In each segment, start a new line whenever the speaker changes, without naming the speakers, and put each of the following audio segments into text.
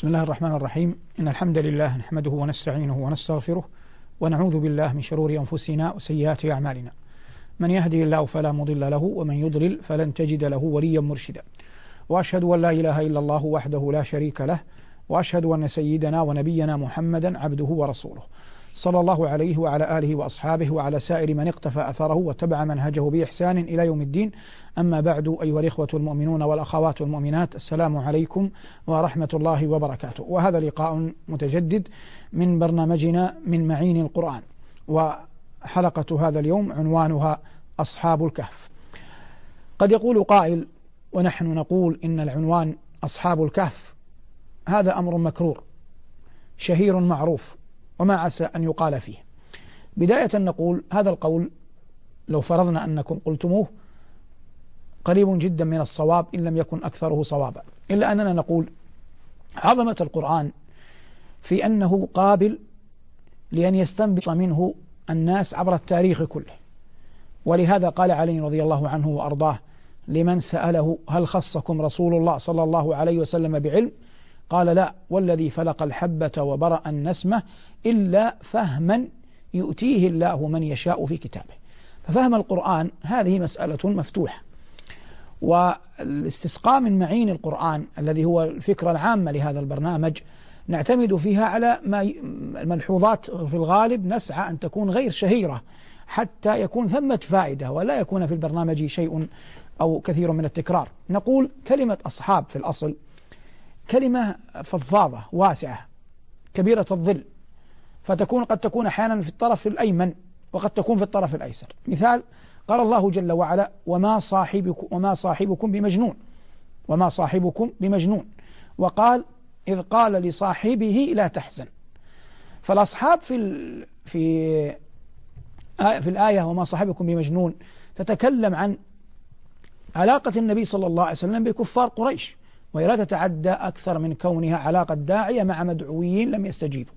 بسم الله الرحمن الرحيم. إن الحمد لله نحمده ونستعينه ونستغفره ونعوذ بالله من شرور أنفسنا وسيئات أعمالنا. من يهدي الله فلا مضل له ومن يضلل فلن تجد له وليا مرشدا. وأشهد أن لا إله إلا الله وحده لا شريك له وأشهد أن سيدنا ونبينا محمدا عبده ورسوله. صلى الله عليه وعلى آله وأصحابه وعلى سائر من اقتفى أثره واتبع منهجه بإحسان إلى يوم الدين. أما بعد أيها الإخوة المؤمنون والأخوات المؤمنات السلام عليكم ورحمة الله وبركاته. وهذا لقاء متجدد من برنامجنا من معين القرآن وحلقة هذا اليوم عنوانها أصحاب الكهف. قد يقول قائل ونحن نقول إن العنوان أصحاب الكهف هذا أمر مكرور شهير معروف وما عسى أن يقال فيه. بداية نقول هذا القول لو فرضنا أنكم قلتموه قريب جدا من الصواب إن لم يكن أكثره صوابا. إلا أننا نقول عظمة القرآن في أنه قابل لأن يستنبط منه الناس عبر التاريخ كله. ولهذا قال علي رضي الله عنه وأرضاه لمن سأله هل خصكم رسول الله صلى الله عليه وسلم بعلم قال لا والذي فلق الحبة وبرأ النسمة إلا فهما يؤتيه الله من يشاء في كتابه. ففهم القرآن هذه مسألة مفتوحة. والاستسقاء من معين القرآن الذي هو الفكرة العامة لهذا البرنامج نعتمد فيها على ما الملحوظات في الغالب نسعى أن تكون غير شهيرة حتى يكون ثمة فائدة ولا يكون في البرنامج شيء أو كثير من التكرار. نقول كلمة أصحاب في الأصل كلمة فضفاضة واسعة كبيرة الظل فتكون قد تكون أحيانا في الطرف الأيمن وقد تكون في الطرف الأيسر. مثال قال الله جل وعلا وما صاحبكم وما صاحبكم بمجنون وما صاحبكم بمجنون. وقال إذ قال لصاحبه لا تحزن. فالأصحاب في في في الآية وما صاحبكم بمجنون تتكلم عن علاقة النبي صلى الله عليه وسلم بكفار قريش. وهي لا تتعدى أكثر من كونها علاقة داعية مع مدعوين لم يستجيبوا.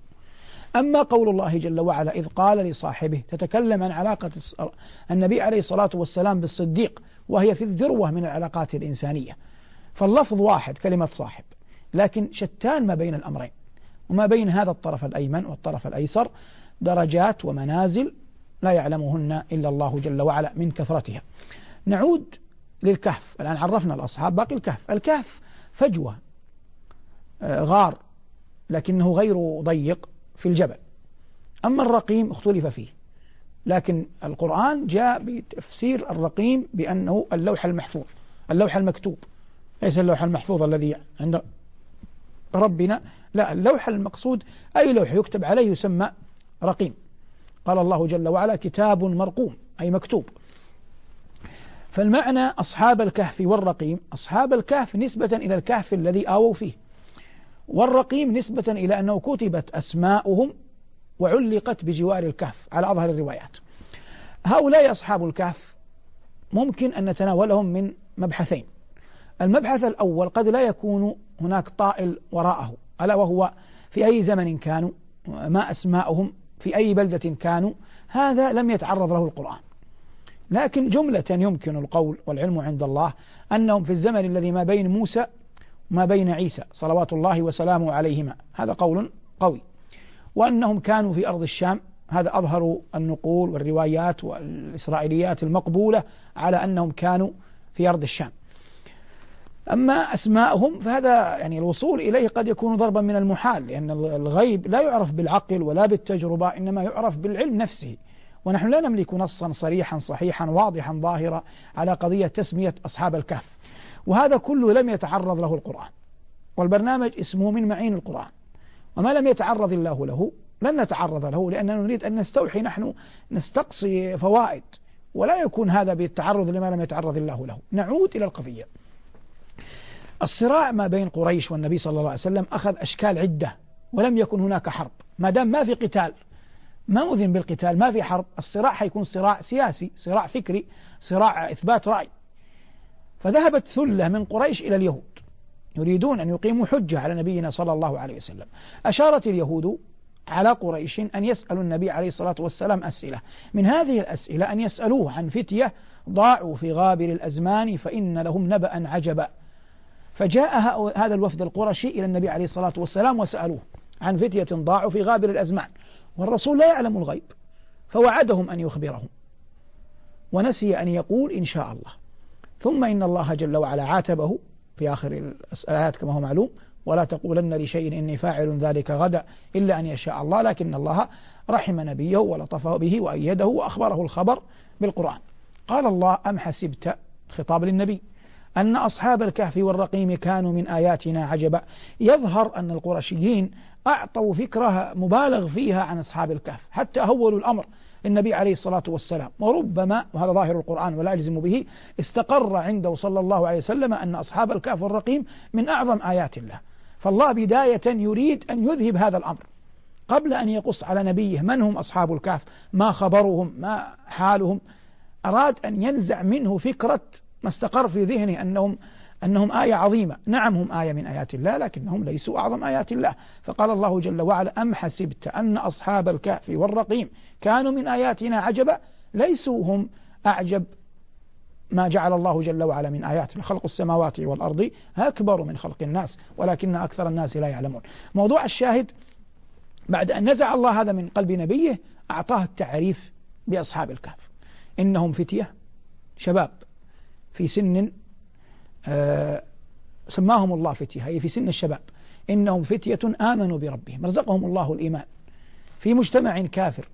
أما قول الله جل وعلا إذ قال لصاحبه تتكلم عن علاقة النبي عليه الصلاة والسلام بالصديق وهي في الذروة من العلاقات الإنسانية. فاللفظ واحد كلمة صاحب. لكن شتان ما بين الأمرين. وما بين هذا الطرف الأيمن والطرف الأيسر درجات ومنازل لا يعلمهن إلا الله جل وعلا من كثرتها. نعود للكهف. الآن عرفنا الأصحاب باقي الكهف. الكهف فجوة آه، غار لكنه غير ضيق في الجبل. أما الرقيم اختلف فيه لكن القرآن جاء بتفسير الرقيم بأنه اللوح المحفوظ اللوح المكتوب. ليس اللوح المحفوظ الذي عند ربنا لا اللوح المقصود أي لوح يكتب عليه يسمى رقيم. قال الله جل وعلا كتاب مرقوم أي مكتوب. فالمعنى أصحاب الكهف والرقيم أصحاب الكهف نسبة إلى الكهف الذي آووا فيه. والرقيم نسبة إلى أنه كتبت أسماؤهم وعلقت بجوار الكهف على أظهر الروايات. هؤلاء أصحاب الكهف ممكن أن نتناولهم من مبحثين. المبحث الأول قد لا يكون هناك طائل وراءه ألا وهو في أي زمن كانوا ما أسماؤهم في أي بلدة كانوا هذا لم يتعرض له القرآن. لكن جملة يمكن القول والعلم عند الله أنهم في الزمن الذي ما بين موسى وما بين عيسى صلوات الله وسلامه عليهما. هذا قول قوي. وأنهم كانوا في أرض الشام هذا أظهر النقول والروايات والإسرائيليات المقبولة على أنهم كانوا في أرض الشام. أما أسماءهم فهذا يعني الوصول إليه قد يكون ضربا من المحال لأن الغيب لا يعرف بالعقل ولا بالتجربة إنما يعرف بالعلم نفسه. ونحن لا نملك نصا صريحا صحيحا واضحا ظاهرا على قضية تسمية أصحاب الكهف. وهذا كله لم يتعرض له القرآن. والبرنامج اسمه من معين القرآن. وما لم يتعرض الله له لن نتعرض له لأننا نريد أن نستوحي نحن نستقصي فوائد. ولا يكون هذا بالتعرض لما لم يتعرض الله له. نعود إلى القضية. الصراع ما بين قريش والنبي صلى الله عليه وسلم أخذ أشكال عدة ولم يكن هناك حرب. ما دام ما في قتال ما أذن بالقتال ما في حرب الصراع حيكون صراع سياسي صراع فكري صراع إثبات رأي. فذهبت ثلة من قريش إلى اليهود يريدون أن يقيموا حجة على نبينا صلى الله عليه وسلم. أشارت اليهود على قريش أن يسألوا النبي عليه الصلاة والسلام أسئلة. من هذه الأسئلة أن يسألوه عن فتية ضاعوا في غابر الأزمان فإن لهم نبأ عجبا. فجاء هذا الوفد القرشي إلى النبي عليه الصلاة والسلام وسألوه عن فتية ضاعوا في غابر الأزمان. والرسول لا يعلم الغيب فوعدهم أن يخبرهم ونسي أن يقول إن شاء الله. ثم إن الله جل وعلا عاتبه في آخر الآيات كما هو معلوم ولا تقولن لشيء إني فاعل ذلك غدا إلا أن يشاء الله لكن الله رحم نبيه ولطفه به وأيده وأخبره الخبر بالقرآن. قال الله أم حسبت خطاب للنبي أن أصحاب الكهف والرقيم كانوا من آياتنا عجبا. يظهر أن القرشيين أعطوا فكرة مبالغ فيها عن أصحاب الكهف حتى هولوا الأمر النبي عليه الصلاة والسلام وربما وهذا ظاهر القرآن ولا أجزم به استقر عنده صلى الله عليه وسلم أن أصحاب الكهف والرقيم من أعظم آيات الله. فالله بداية يريد أن يذهب هذا الأمر. قبل أن يقص على نبيه من هم أصحاب الكهف ما خبرهم ما حالهم أراد أن ينزع منه فكرة ما استقر في ذهنه أنهم أنهم آية عظيمة. نعم هم آية من آيات الله لكنهم ليسوا أعظم آيات الله. فقال الله جل وعلا أم حسبت أن أصحاب الكهف والرقيم كانوا من آياتنا عجبا؟ ليسوا هم أعجب ما جعل الله جل وعلا من آيات خلق السماوات والأرض أكبر من خلق الناس ولكن أكثر الناس لا يعلمون. موضوع الشاهد بعد أن نزع الله هذا من قلب نبيه أعطاه التعريف بأصحاب الكهف. إنهم فتية شباب في سن سماهم الله فتية أي في سن الشباب. إنهم فتية آمنوا بربهم رزقهم الله الإيمان. في مجتمع كافر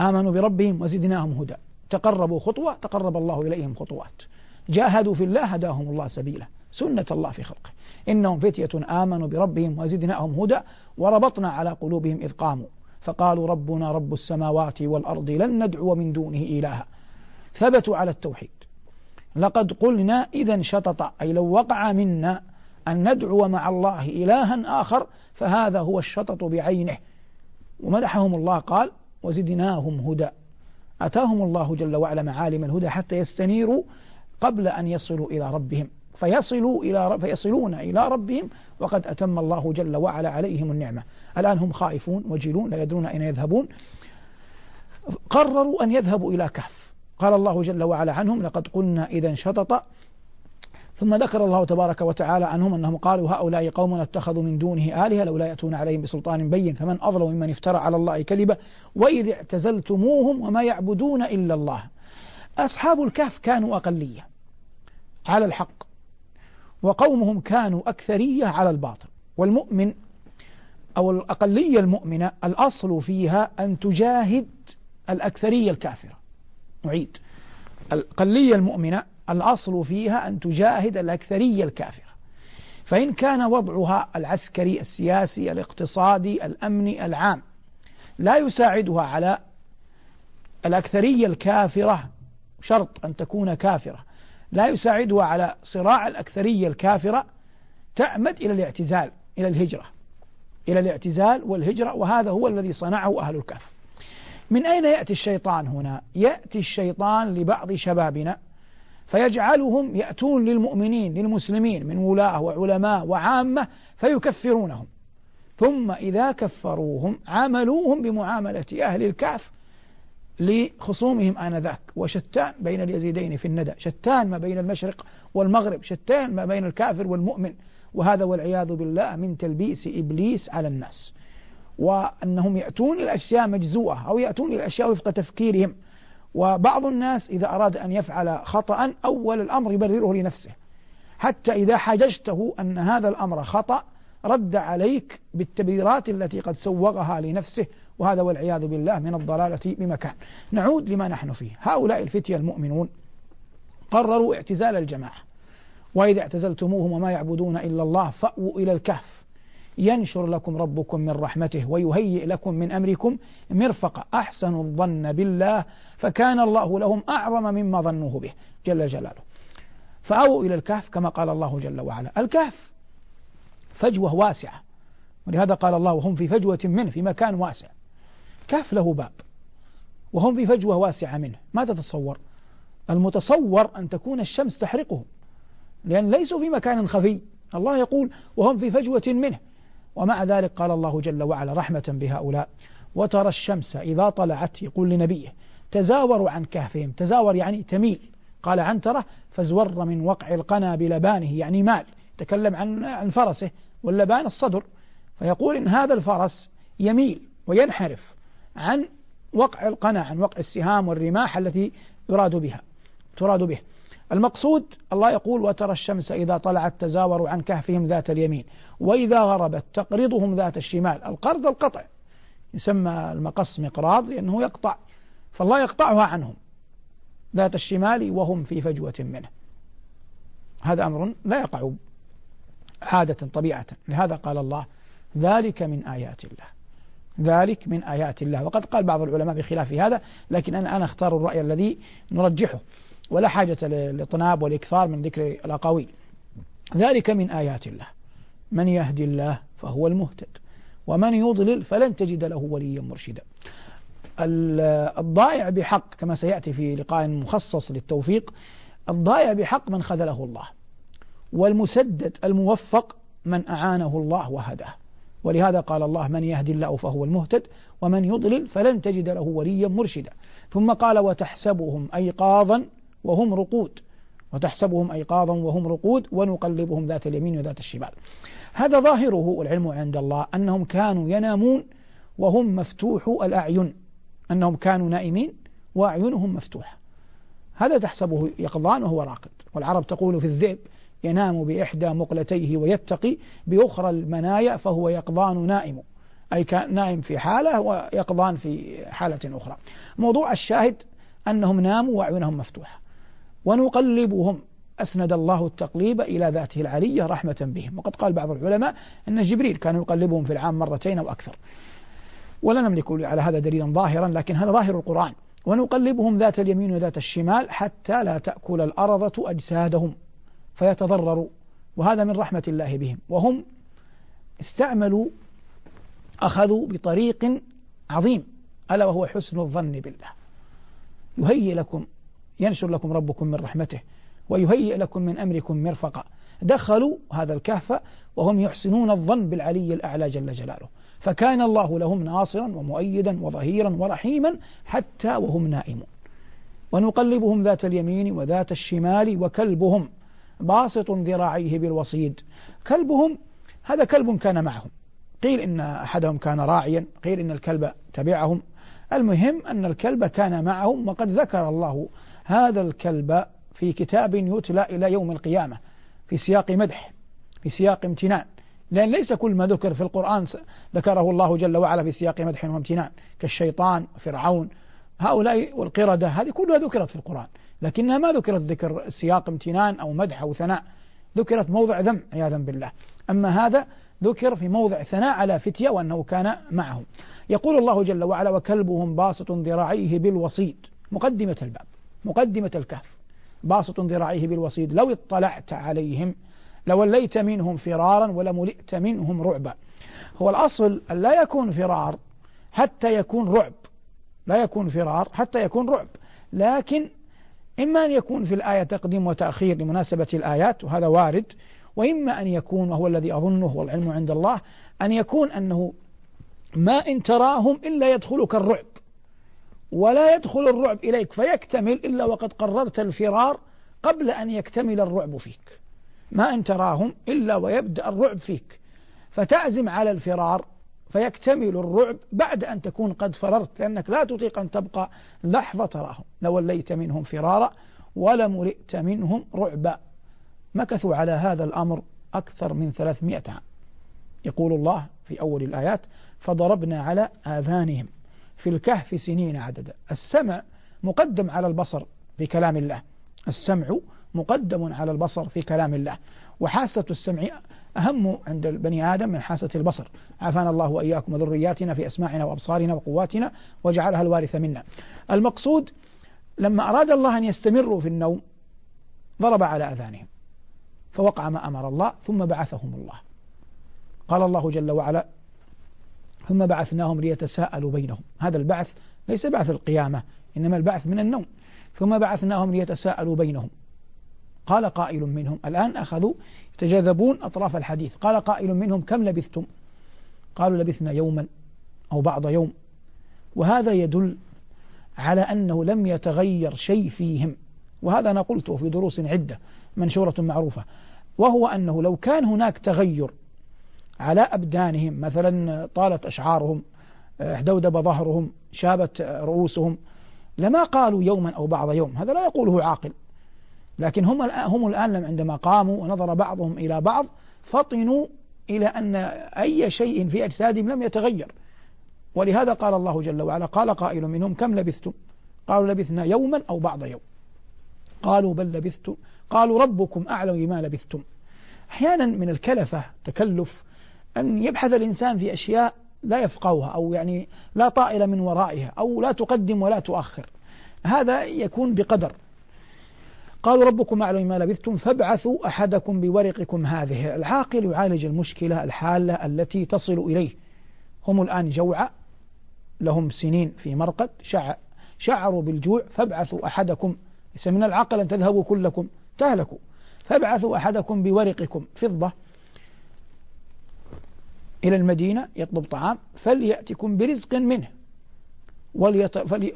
آمنوا بربهم وزدناهم هدى. تقربوا خطوة تقرب الله إليهم خطوات. جاهدوا في الله هداهم الله سبيلا سنة الله في خلقه. إنهم فتية آمنوا بربهم وزدناهم هدى وربطنا على قلوبهم إذ قاموا. فقالوا ربنا رب السماوات والأرض لن ندعو من دونه إلها. ثبتوا على التوحيد. لقد قلنا إذا شطط. أي لو وقع منا أن ندعو مع الله إلها آخر فهذا هو الشطط بعينه. ومدحهم الله قال وزدناهم هدى. أتاهم الله جل وعلا معالم الهدى حتى يستنيروا قبل أن يصلوا إلى ربهم. فيصلوا إلى فيصلون إلى ربهم وقد أتم الله جل وعلا عليهم النعمة. الآن هم خائفون وجلون لا يدرون أين يذهبون. قرروا أن يذهبوا إلى كهف. قال الله جل وعلا عنهم لقد قلنا إذا شطط. ثم ذكر الله تبارك وتعالى عنهم أنهم قالوا هؤلاء قوم اتخذوا من دونه آلهة لولا يأتون عليهم بسلطان بين فمن أظلم ممن افترى على الله كذبا وإذ اعتزلتموهم وما يعبدون إلا الله. أصحاب الكهف كانوا أقلية على الحق وقومهم كانوا أكثرية على الباطل. والمؤمن أو الأقلية المؤمنة الأصل فيها أن تجاهد الأكثرية الكافرة. نعيد. الأقلية المؤمنة الأصل فيها أن تجاهد الأكثرية الكافرة. فإن كان وضعها العسكري السياسي الاقتصادي الأمني العام لا يساعدها على الأكثرية الكافرة شرط أن تكون كافرة. لا يساعدها على صراع الأكثرية الكافرة تأمد إلى الاعتزال إلى الهجرة إلى الاعتزال والهجرة وهذا هو الذي صنعه أهل الكهف. من أين يأتي الشيطان هنا؟ يأتي الشيطان لبعض شبابنا فيجعلهم يأتون للمؤمنين للمسلمين من ولاة وعلماء وعامة فيكفرونهم. ثم إذا كفروهم عاملوهم بمعاملة أهل الكهف لخصومهم آنذاك. وشتان بين اليزيدين في الندى شتان ما بين المشرق والمغرب شتان ما بين الكافر والمؤمن. وهذا والعياذ بالله من تلبيس إبليس على الناس. وأنهم يأتون إلى أشياء مجزوءة أو يأتون إلى أشياء وفق تفكيرهم. وبعض الناس إذا أراد أن يفعل خطأ أول الأمر يبرره لنفسه. حتى إذا حججته أن هذا الأمر خطأ رد عليك بالتبريرات التي قد سوغها لنفسه وهذا والعياذ بالله من الضلالة بمكان. نعود لما نحن فيه. هؤلاء الفتية المؤمنون قرروا اعتزال الجماعة. وإذا اعتزلتموهم وما يعبدون إلا الله فأووا إلى الكهف. ينشر لكم ربكم من رحمته ويهيئ لكم من أمركم مرفقا أحسنوا الظن بالله فكان الله لهم أعظم مما ظنوه به جل جلاله. فأووا إلى الكهف كما قال الله جل وعلا. الكهف فجوة واسعة. ولهذا قال الله وهم في فجوة منه في مكان واسع. كهف له باب وهم في فجوة واسعة منه. ما تتصور؟ المتصور أن تكون الشمس تحرقهم لأن ليسوا في مكان خفي. الله يقول وهم في فجوة منه. ومع ذلك قال الله جل وعلا رحمة بهؤلاء وترى الشمس إذا طلعت يقول لنبيه تزاوروا عن كهفهم تزاور يعني تميل. قال عنترة فازور من وقع القنا بلبانه يعني مال تكلم عن عن فرسه واللبان الصدر. فيقول إن هذا الفرس يميل وينحرف عن وقع القنا عن وقع السهام والرماح التي يراد بها تراد به. المقصود الله يقول وترى الشمس إذا طلعت تزاور عن كهفهم ذات اليمين وإذا غربت تقرضهم ذات الشمال القرض القطع يسمى المقص مقراض لأنه يقطع فالله يقطعها عنهم ذات الشمال وهم في فجوة منه هذا أمر لا يقع عادة طبيعة لهذا قال الله ذلك من آيات الله ذلك من آيات الله وقد قال بعض العلماء بخلاف هذا لكن أنا أنا أختار الرأي الذي نرجحه ولا حاجة للإطناب والإكثار من ذكر الأقاويل. ذلك من آيات الله. من يهدي الله فهو المهتد. ومن يضلل فلن تجد له وليا مرشدا. الضائع بحق كما سيأتي في لقاء مخصص للتوفيق الضائع بحق من خذله الله. والمسدد الموفق من أعانه الله وهداه. ولهذا قال الله من يهدي الله فهو المهتد ومن يضلل فلن تجد له وليا مرشدا. ثم قال وتحسبهم أيقاظا وهم رقود وتحسبهم أيقاظا وهم رقود ونقلبهم ذات اليمين وذات الشمال. هذا ظاهره والعلم عند الله أنهم كانوا ينامون وهم مفتوح الأعين. أنهم كانوا نائمين وأعينهم مفتوحة. هذا تحسبه يقظان وهو راقد. والعرب تقول في الذئب ينام بإحدى مقلتيه ويتقي بأخرى المنايا فهو يقظان نائم. أي كان نائم في حالة ويقظان في حالة أخرى. موضوع الشاهد أنهم ناموا وأعينهم مفتوحة. ونقلبهم. أسند الله التقليب إلى ذاته العلية رحمة بهم. وقد قال بعض العلماء أن جبريل كان يقلبهم في العام مرتين أو أكثر. ولا نملك على هذا دليلا ظاهرا لكن هذا ظاهر القرآن. ونقلبهم ذات اليمين وذات الشمال حتى لا تأكل الأرضة أجسادهم فيتضرروا وهذا من رحمة الله بهم. وهم استعملوا أخذوا بطريق عظيم. ألا وهو حسن الظن بالله. يهيئ لكم ينشر لكم ربكم من رحمته ويهيئ لكم من أمركم مرفقا. دخلوا هذا الكهف وهم يحسنون الظن بالعلي الأعلى جل جلاله. فكان الله لهم ناصرا ومؤيدا وظهيرا ورحيما حتى وهم نائمون. ونقلبهم ذات اليمين وذات الشمال وكلبهم باسط ذراعيه بالوصيد. كلبهم هذا كلب كان معهم. قيل إن أحدهم كان راعيا قيل إن الكلب تبعهم. المهم أن الكلب كان معهم وقد ذكر الله هذا الكلب في كتاب يتلى إلى يوم القيامة في سياق مدح في سياق امتنان. لأن ليس كل ما ذكر في القرآن ذكره الله جل وعلا في سياق مدح وامتنان كالشيطان فرعون. هؤلاء والقردة هذه كلها ذكرت في القرآن لكنها ما ذكرت ذكر سياق امتنان أو مدح أو ثناء. ذكرت موضع ذم عياذا بالله. أما هذا ذكر في موضع ثناء على فتية وأنه كان معهم. يقول الله جل وعلا وكلبهم باسط ذراعيه بالوصيد. مقدمة الباب. مقدمة الكهف باسط ذراعيه بالوصيد لو اطلعت عليهم لوليت منهم فرارا ولملئت منهم رعبا. هو الأصل أن لا يكون فرار حتى يكون رعب لا يكون فرار حتى يكون رعب. لكن إما أن يكون في الآية تقديم وتأخير لمناسبة الآيات وهذا وارد وإما أن يكون وهو الذي أظنه والعلم عند الله أن يكون أنه ما إن تراهم إلا يدخلك الرعب. ولا يدخل الرعب إليك فيكتمل إلا وقد قررت الفرار قبل أن يكتمل الرعب فيك. ما أن تراهم إلا ويبدأ الرعب فيك. فتعزم على الفرار فيكتمل الرعب بعد أن تكون قد فررت لأنك لا تطيق أن تبقى لحظة تراهم. لوليت منهم فرارا ولملئت منهم رعبا. مكثوا على هذا الأمر أكثر من ثلاثمائة عام. يقول الله في أول الآيات فضربنا على آذانهم في الكهف سنين عددا. السمع مقدم على البصر في كلام الله. السمع مقدم على البصر في كلام الله. وحاسة السمع أهم عند البني آدم من حاسة البصر. عافانا الله وإياكم وذرياتنا في أسماعنا وأبصارنا وقواتنا وجعلها الوارث منا. المقصود لما أراد الله أن يستمروا في النوم ضرب على أذانهم. فوقع ما أمر الله ثم بعثهم الله. قال الله جل وعلا ثم بعثناهم ليتساءلوا بينهم. هذا البعث ليس بعث القيامة إنما البعث من النوم. ثم بعثناهم ليتساءلوا بينهم. قال قائل منهم الآن أخذوا يتجاذبون أطراف الحديث. قال قائل منهم كم لبثتم؟ قالوا لبثنا يوما أو بعض يوم. وهذا يدل على أنه لم يتغير شيء فيهم. وهذا أنا قلته في دروس عدة منشورة معروفة. وهو أنه لو كان هناك تغير على أبدانهم. مثلا طالت أشعارهم احدودب ظهرهم شابت رؤوسهم. لما قالوا يوما أو بعض يوم هذا لا يقوله عاقل. لكن هم هم الآن عندما قاموا ونظر بعضهم إلى بعض فطنوا إلى أن أي شيء في أجسادهم لم يتغير. ولهذا قال الله جل وعلا قال قائل منهم كم لبثتم؟ قالوا لبثنا يوما أو بعض يوم. قالوا بل لبثتم قالوا ربكم أعلم بما لبثتم. أحيانا من الكلفة تكلف أن يبحث الإنسان في أشياء لا يفقهها أو يعني لا طائل من ورائها أو لا تقدم ولا تؤخر. هذا يكون بقدر. قالوا ربكم أعلم ما لبثتم فابعثوا أحدكم بورقكم هذه. العاقل يعالج المشكلة الحالة التي تصل إليه. هم الآن جوعى لهم سنين في مرقد شع شعروا بالجوع فابعثوا أحدكم. ليس من العقل أن تذهبوا كلكم تهلكوا. فابعثوا أحدكم بورقكم فضة. إلى المدينة يطلب طعام فليأتكم برزق منه.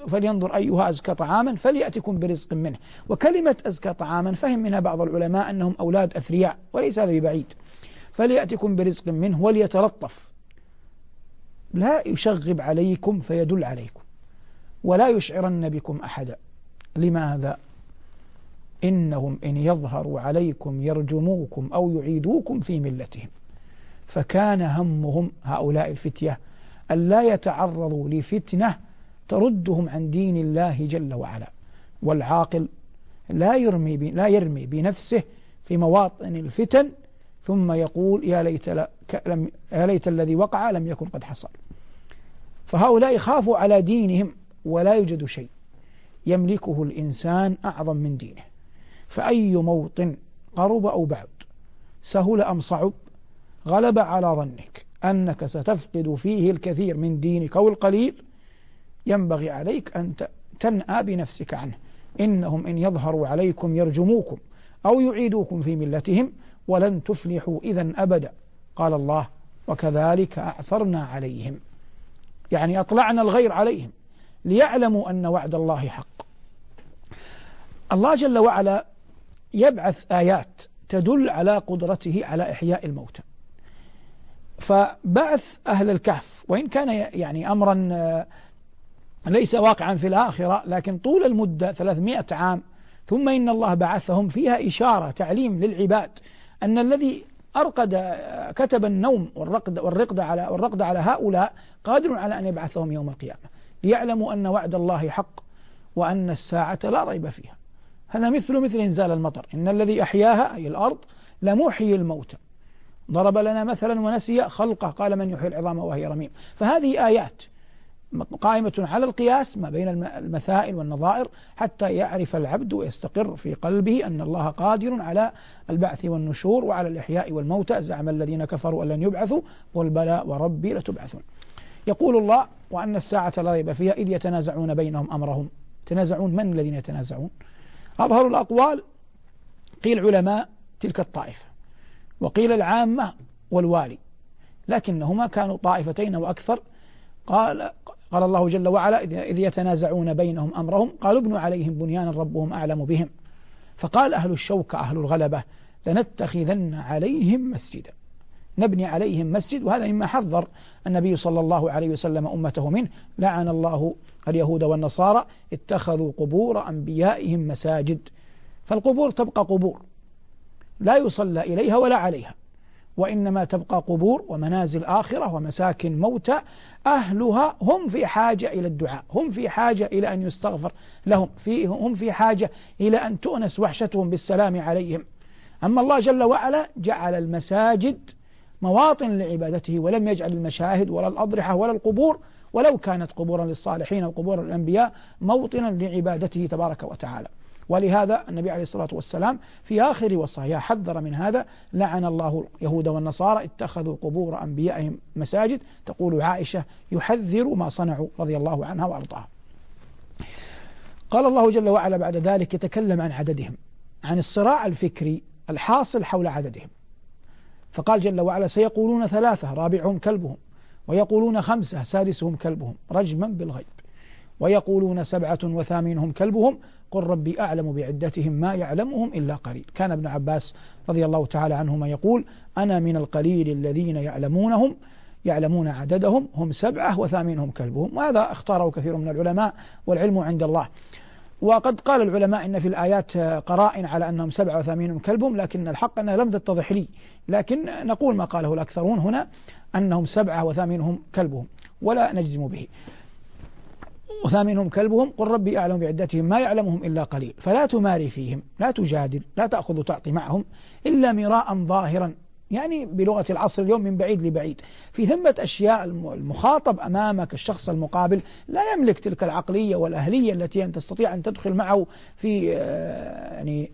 فلينظر أيها أزكى طعاما فليأتكم برزق منه. وكلمة أزكى طعاما فهم منها بعض العلماء أنهم أولاد أثرياء وليس هذا ببعيد. فليأتكم برزق منه وليتلطف. لا يشغب عليكم فيدل عليكم. ولا يشعرن بكم أحدا. لماذا؟ إنهم إن يظهروا عليكم يرجموكم أو يعيدوكم في ملتهم. فكان همهم هؤلاء الفتية ألا يتعرضوا لفتنة تردهم عن دين الله جل وعلا. والعاقل لا يرمي لا يرمي بنفسه في مواطن الفتن ثم يقول يا ليت لم يا ليت الذي وقع لم يكن قد حصل. فهؤلاء خافوا على دينهم ولا يوجد شيء يملكه الإنسان أعظم من دينه. فأي موطن قرب أو بعد سهل أم صعب؟ غلب على ظنك أنك ستفقد فيه الكثير من دينك أو القليل ينبغي عليك أن تنأى بنفسك عنه. إنهم إن يظهروا عليكم يرجموكم أو يعيدوكم في ملتهم ولن تفلحوا إذا أبدا. قال الله وكذلك أعثرنا عليهم. يعني أطلعنا الغير عليهم ليعلموا أن وعد الله حق. الله جل وعلا يبعث آيات تدل على قدرته على إحياء الموتى. فبعث أهل الكهف وإن كان يعني أمرا آه، ليس واقعا في الآخرة لكن طول المدة 300 عام ثم إن الله بعثهم فيها إشارة تعليم للعباد أن الذي أرقد آه، كتب النوم والرقد والرقد على والرقد على هؤلاء قادر على أن يبعثهم يوم القيامة ليعلموا أن وعد الله حق وأن الساعة لا ريب فيها. هذا مثل مثل إنزال المطر إن الذي أحياها أي الأرض لمحيي الموتى. ضرب لنا مثلا ونسي خلقه قال من يحيي العظام وهي رميم. فهذه آيات قائمة على القياس ما بين المسائل والنظائر حتى يعرف العبد ويستقر في قلبه أن الله قادر على البعث والنشور وعلى الإحياء والموتى زعم الذين كفروا أن لن يبعثوا قل بلى وربي لتبعثون. يقول الله وأن الساعة لا ريب فيها إذ يتنازعون بينهم أمرهم. تنازعون من الذين يتنازعون؟ أظهر الأقوال قيل علماء تلك الطائفة. وقيل العامة والوالي لكنهما كانوا طائفتين وأكثر قال قال الله جل وعلا إذ يتنازعون بينهم أمرهم قالوا ابنوا عليهم بنيانا ربهم أعلم بهم. فقال أهل الشوكة أهل الغلبة لنتخذن عليهم مسجدا. نبني عليهم مسجد وهذا مما حذر النبي صلى الله عليه وسلم أمته منه لعن الله اليهود والنصارى اتخذوا قبور أنبيائهم مساجد. فالقبور تبقى قبور. لا يصلى إليها ولا عليها. وإنما تبقى قبور ومنازل آخرة ومساكن موتى أهلها هم في حاجة إلى الدعاء هم في حاجة إلى أن يستغفر لهم في هم في حاجة إلى أن تؤنس وحشتهم بالسلام عليهم. أما الله جل وعلا جعل المساجد مواطن لعبادته ولم يجعل المشاهد ولا الأضرحة ولا القبور ولو كانت قبورا للصالحين وقبور الأنبياء موطنا لعبادته تبارك وتعالى. ولهذا النبي عليه الصلاة والسلام في آخر وصايا حذر من هذا لعن الله اليهود والنصارى اتخذوا قبور أنبيائهم مساجد. تقول عائشة يحذر ما صنعوا رضي الله عنها وأرضاها. قال الله جل وعلا بعد ذلك يتكلم عن عددهم عن الصراع الفكري الحاصل حول عددهم. فقال جل وعلا سيقولون ثلاثة رابعهم كلبهم ويقولون خمسة سادسهم كلبهم رجما بالغيب. ويقولون سبعة وثامنهم كلبهم قل ربي أعلم بعدتهم ما يعلمهم إلا قليل. كان ابن عباس رضي الله تعالى عنهما يقول أنا من القليل الذين يعلمونهم يعلمون عددهم هم سبعة وثامنهم كلبهم. وهذا اختاره كثير من العلماء والعلم عند الله. وقد قال العلماء إن في الآيات قرائن على أنهم سبعة وثامنهم كلبهم لكن الحق أنها لم تتضح لي. لكن نقول ما قاله الأكثرون هنا أنهم سبعة وثامنهم كلبهم ولا نجزم به. وثامنهم كلبهم قل ربي أعلم بعدتهم ما يعلمهم إلا قليل فلا تماري فيهم لا تجادل لا تأخذ تعطي معهم إلا مراء ظاهرا يعني بلغة العصر اليوم من بعيد لبعيد في ثمة أشياء المخاطب أمامك الشخص المقابل لا يملك تلك العقلية والأهلية التي أن تستطيع أن تدخل معه في آه، يعني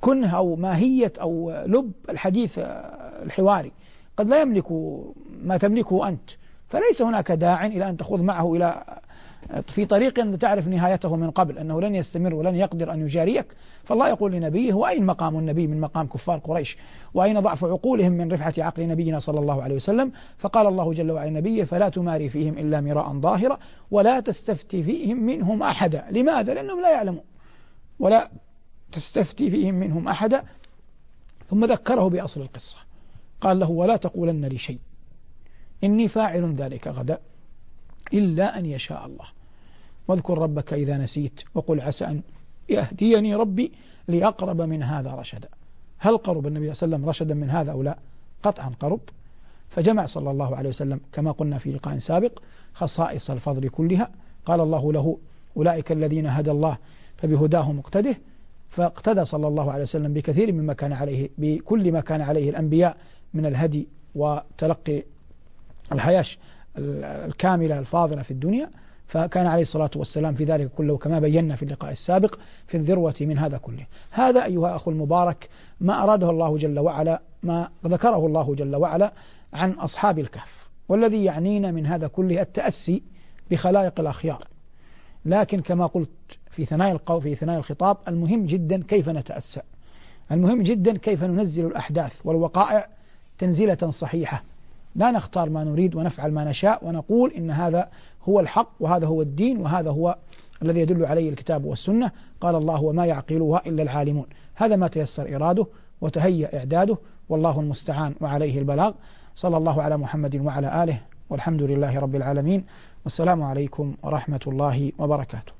كنه أو ماهية أو لب الحديث آه، الحواري. قد لا يملك ما تملكه أنت. فليس هناك داع إلى أن تخوض معه إلى في طريق أن تعرف نهايته من قبل أنه لن يستمر ولن يقدر أن يجاريك. فالله يقول لنبيه وأين مقام النبي من مقام كفار قريش؟ وأين ضعف عقولهم من رفعة عقل نبينا صلى الله عليه وسلم؟ فقال الله جل وعلا نبيه فلا تماري فيهم إلا مراء ظاهرا ولا تستفتي فيهم منهم أحدا. لماذا؟ لأنهم لا يعلمون. ولا تستفتي فيهم منهم أحدا. ثم ذكره بأصل القصة. قال له ولا تقولن لشيء إني فاعل ذلك غدا. إلا أن يشاء الله. واذكر ربك إذا نسيت وقل عسى أن يهديني ربي لأقرب من هذا رشدا. هل قرب النبي صلى الله عليه وسلم رشدا من هذا أو لا؟ قطعا قرب. فجمع صلى الله عليه وسلم كما قلنا في لقاء سابق خصائص الفضل كلها. قال الله له أولئك الذين هدى الله فبهداه مقتده. فاقتدى صلى الله عليه وسلم بكثير مما كان عليه بكل ما كان عليه الأنبياء من الهدي وتلقي الحياة الكاملة الفاضلة في الدنيا فكان عليه الصلاة والسلام في ذلك كله كما بينا في اللقاء السابق في الذروة من هذا كله. هذا أيها أخو المبارك ما أراده الله جل وعلا ما ذكره الله جل وعلا عن أصحاب الكهف والذي يعنينا من هذا كله التأسي بخلائق الأخيار. لكن كما قلت في ثنايا القول في ثنايا الخطاب المهم جدا كيف نتأسى. المهم جدا كيف ننزل الأحداث والوقائع تنزيلة صحيحة. لا نختار ما نريد ونفعل ما نشاء ونقول إن هذا هو الحق وهذا هو الدين وهذا هو الذي يدل عليه الكتاب والسنة. قال الله وما يعقلها إلا العالمون. هذا ما تيسر إراده وتهيأ إعداده. والله المستعان وعليه البلاغ. صلى الله على محمد وعلى آله. والحمد لله رب العالمين. والسلام عليكم ورحمة الله وبركاته.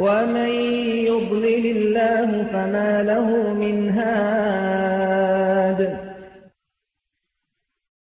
ومن يضلل الله فما له من هاد